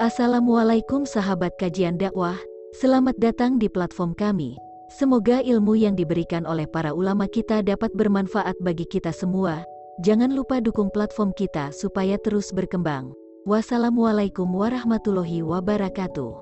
Assalamualaikum sahabat kajian dakwah, selamat datang di platform kami. Semoga ilmu yang diberikan oleh para ulama kita dapat bermanfaat bagi kita semua. Jangan lupa dukung platform kita supaya terus berkembang. Wassalamualaikum warahmatullahi wabarakatuh.